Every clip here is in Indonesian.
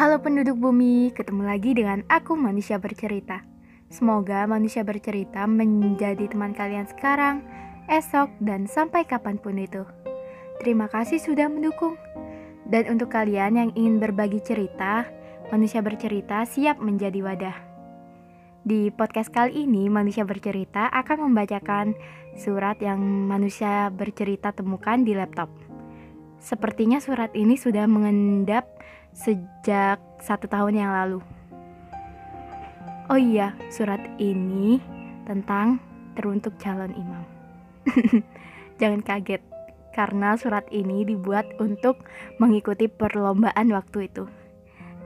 Halo penduduk bumi, ketemu lagi dengan aku manusia bercerita. Semoga manusia bercerita menjadi teman kalian sekarang, esok, dan sampai kapan pun itu. Terima kasih sudah mendukung. Dan untuk kalian yang ingin berbagi cerita, manusia bercerita siap menjadi wadah. Di podcast kali ini, manusia bercerita akan membacakan surat yang manusia bercerita temukan di laptop. Sepertinya surat ini sudah mengendap sejak satu tahun yang lalu. Oh iya, surat ini tentang teruntuk calon imam. Jangan kaget, karena surat ini dibuat untuk mengikuti perlombaan waktu itu.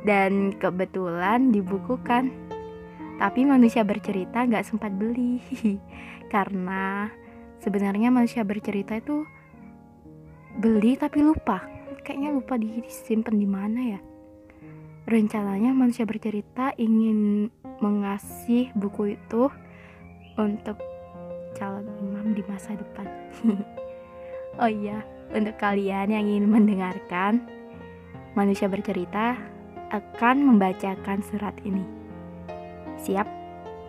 Dan kebetulan dibukukan. Tapi manusia bercerita nggak sempat beli, karena sebenarnya manusia bercerita itu beli tapi lupa kayaknya lupa disimpan di mana ya. Rencananya manusia bercerita ingin mengasih buku itu untuk calon imam di masa depan. Oh iya untuk kalian yang ingin mendengarkan manusia bercerita akan membacakan surat ini. Siap?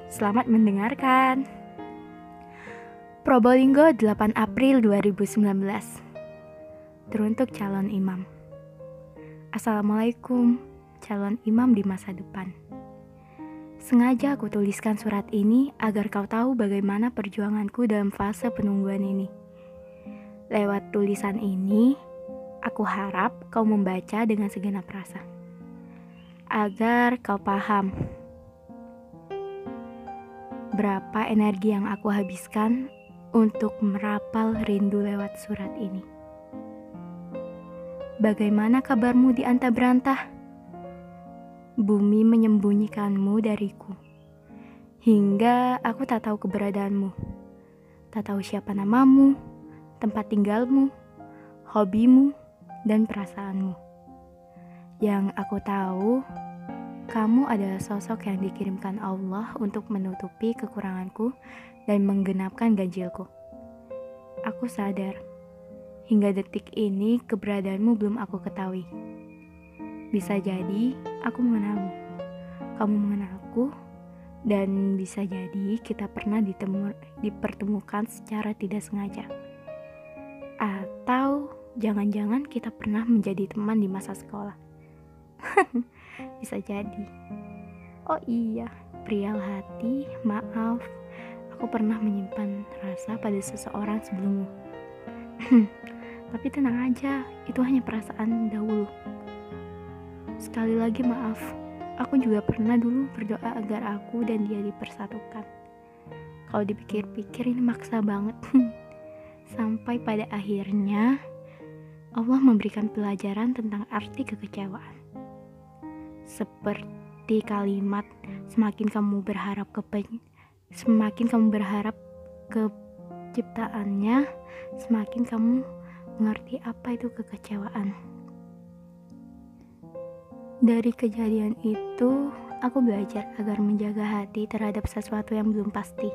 Selamat mendengarkan. Probolinggo 8 April 2019 teruntuk calon imam. Assalamualaikum, calon imam di masa depan. Sengaja aku tuliskan surat ini agar kau tahu bagaimana perjuanganku dalam fase penungguan ini. Lewat tulisan ini, aku harap kau membaca dengan segenap rasa. Agar kau paham berapa energi yang aku habiskan untuk merapal rindu lewat surat ini. Bagaimana kabarmu di anta berantah? Bumi menyembunyikanmu dariku. Hingga aku tak tahu keberadaanmu. Tak tahu siapa namamu, tempat tinggalmu, hobimu, dan perasaanmu. Yang aku tahu, kamu adalah sosok yang dikirimkan Allah untuk menutupi kekuranganku dan menggenapkan ganjilku. Aku sadar Hingga detik ini keberadaanmu belum aku ketahui. Bisa jadi aku mengenalmu, kamu mengenalku, dan bisa jadi kita pernah ditemu, dipertemukan secara tidak sengaja. Atau jangan-jangan kita pernah menjadi teman di masa sekolah. bisa jadi. Oh iya, prial hati, maaf, aku pernah menyimpan rasa pada seseorang sebelummu. Tapi tenang aja, itu hanya perasaan dahulu. Sekali lagi maaf, aku juga pernah dulu berdoa agar aku dan dia dipersatukan. Kalau dipikir-pikir ini maksa banget. Sampai pada akhirnya Allah memberikan pelajaran tentang arti kekecewaan. Seperti kalimat semakin kamu berharap ke semakin kamu berharap ke ciptaannya, semakin kamu mengerti apa itu kekecewaan. Dari kejadian itu, aku belajar agar menjaga hati terhadap sesuatu yang belum pasti.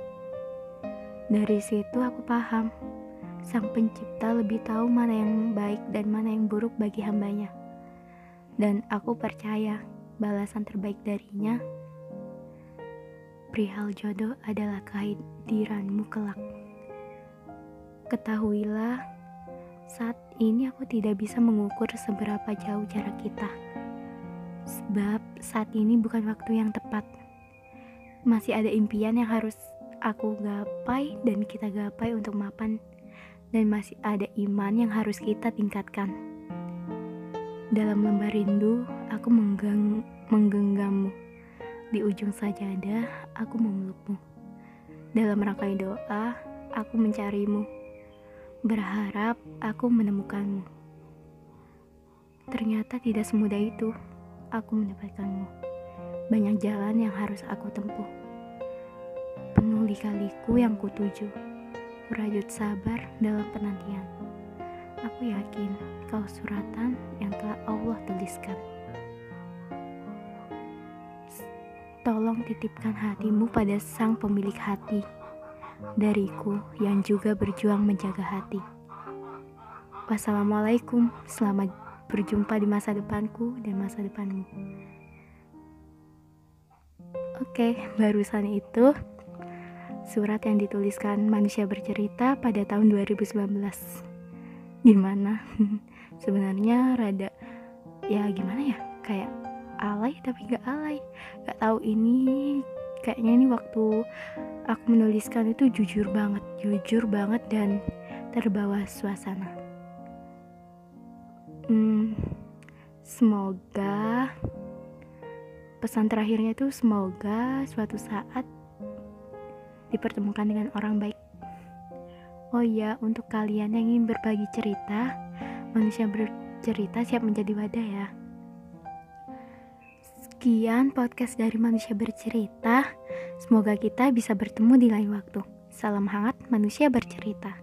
Dari situ aku paham, Sang Pencipta lebih tahu mana yang baik dan mana yang buruk bagi hambanya. Dan aku percaya balasan terbaik darinya perihal jodoh adalah kehadiranmu kelak. Ketahuilah, saat ini aku tidak bisa mengukur seberapa jauh jarak kita. Sebab saat ini bukan waktu yang tepat. Masih ada impian yang harus aku gapai dan kita gapai untuk mapan. Dan masih ada iman yang harus kita tingkatkan. Dalam lembar rindu, aku menggang, menggenggammu. Di ujung sajadah, aku memelukmu. Dalam rangkai doa, aku mencarimu Berharap aku menemukanmu. Ternyata tidak semudah itu aku mendapatkanmu. Banyak jalan yang harus aku tempuh. Penuh lika-liku yang kutuju. Kurajut sabar dalam penantian. Aku yakin kau suratan yang telah Allah tuliskan. Tolong titipkan hatimu pada sang pemilik hati dariku yang juga berjuang menjaga hati. Wassalamualaikum, selamat berjumpa di masa depanku dan masa depanmu. Oke, barusan itu surat yang dituliskan manusia bercerita pada tahun 2019. Gimana? Sebenarnya rada ya gimana ya? Kayak alay tapi gak alay. Gak tahu ini kayaknya ini waktu aku menuliskan itu jujur banget, jujur banget dan terbawa suasana. Hmm, semoga pesan terakhirnya itu semoga suatu saat dipertemukan dengan orang baik. Oh iya, untuk kalian yang ingin berbagi cerita, manusia bercerita siap menjadi wadah ya. Sekian podcast dari manusia bercerita. Semoga kita bisa bertemu di lain waktu. Salam hangat manusia bercerita.